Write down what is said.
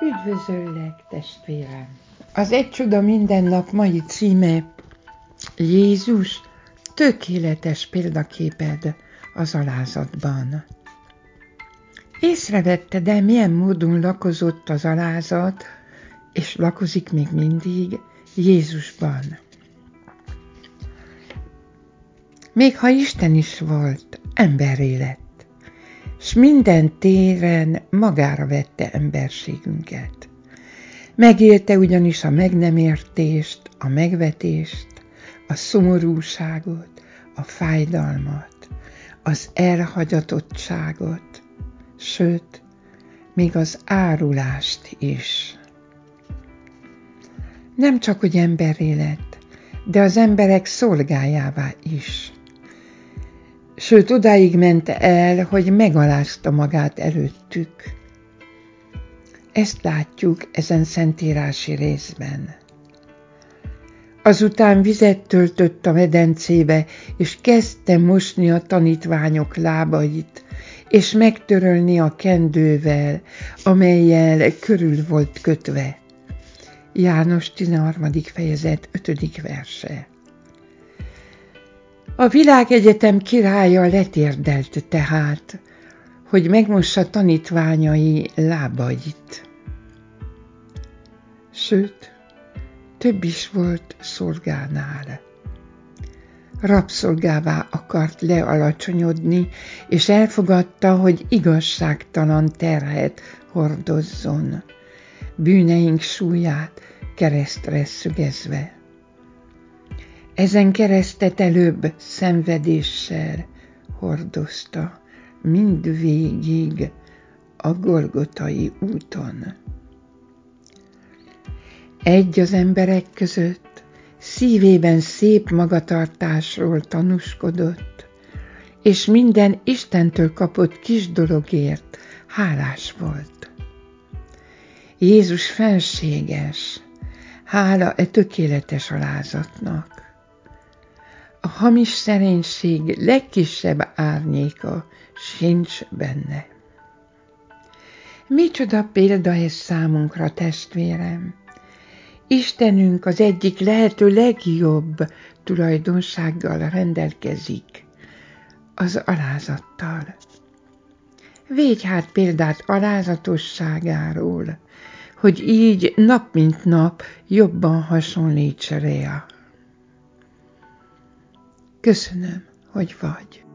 Üdvözöllek, testvérem! Az Egy Csoda Minden Nap mai címe Jézus tökéletes példaképed az alázatban. Észrevette, de milyen módon lakozott az alázat, és lakozik még mindig Jézusban. Még ha Isten is volt, emberré lett, s minden téren magára vette emberségünket. Megélte ugyanis a meg nem értést, a megvetést, a szomorúságot, a fájdalmat, az elhagyatottságot, sőt, még az árulást is. Nem csak, hogy emberré lett, de az emberek szolgájává is sőt odáig ment el, hogy megalázta magát előttük. Ezt látjuk ezen szentírási részben. Azután vizet töltött a medencébe, és kezdte mosni a tanítványok lábait, és megtörölni a kendővel, amelyel körül volt kötve. János 13. fejezet 5. verse. A világegyetem királya letérdelt tehát, hogy megmossa tanítványai lábait. Sőt, több is volt szolgánál. Rabszolgává akart lealacsonyodni, és elfogadta, hogy igazságtalan terhet hordozzon, bűneink súlyát keresztre szügezve. Ezen keresztet előbb szenvedéssel hordozta mind végig a Golgotai úton. Egy az emberek között szívében szép magatartásról tanúskodott, és minden Istentől kapott kis dologért hálás volt. Jézus fenséges, hála e tökéletes alázatnak hamis szerénység legkisebb árnyéka sincs benne. Micsoda példa ez számunkra, testvérem! Istenünk az egyik lehető legjobb tulajdonsággal rendelkezik, az alázattal. Végy hát példát alázatosságáról, hogy így nap mint nap jobban hasonlíts Rea. Köszönöm, hogy vagy.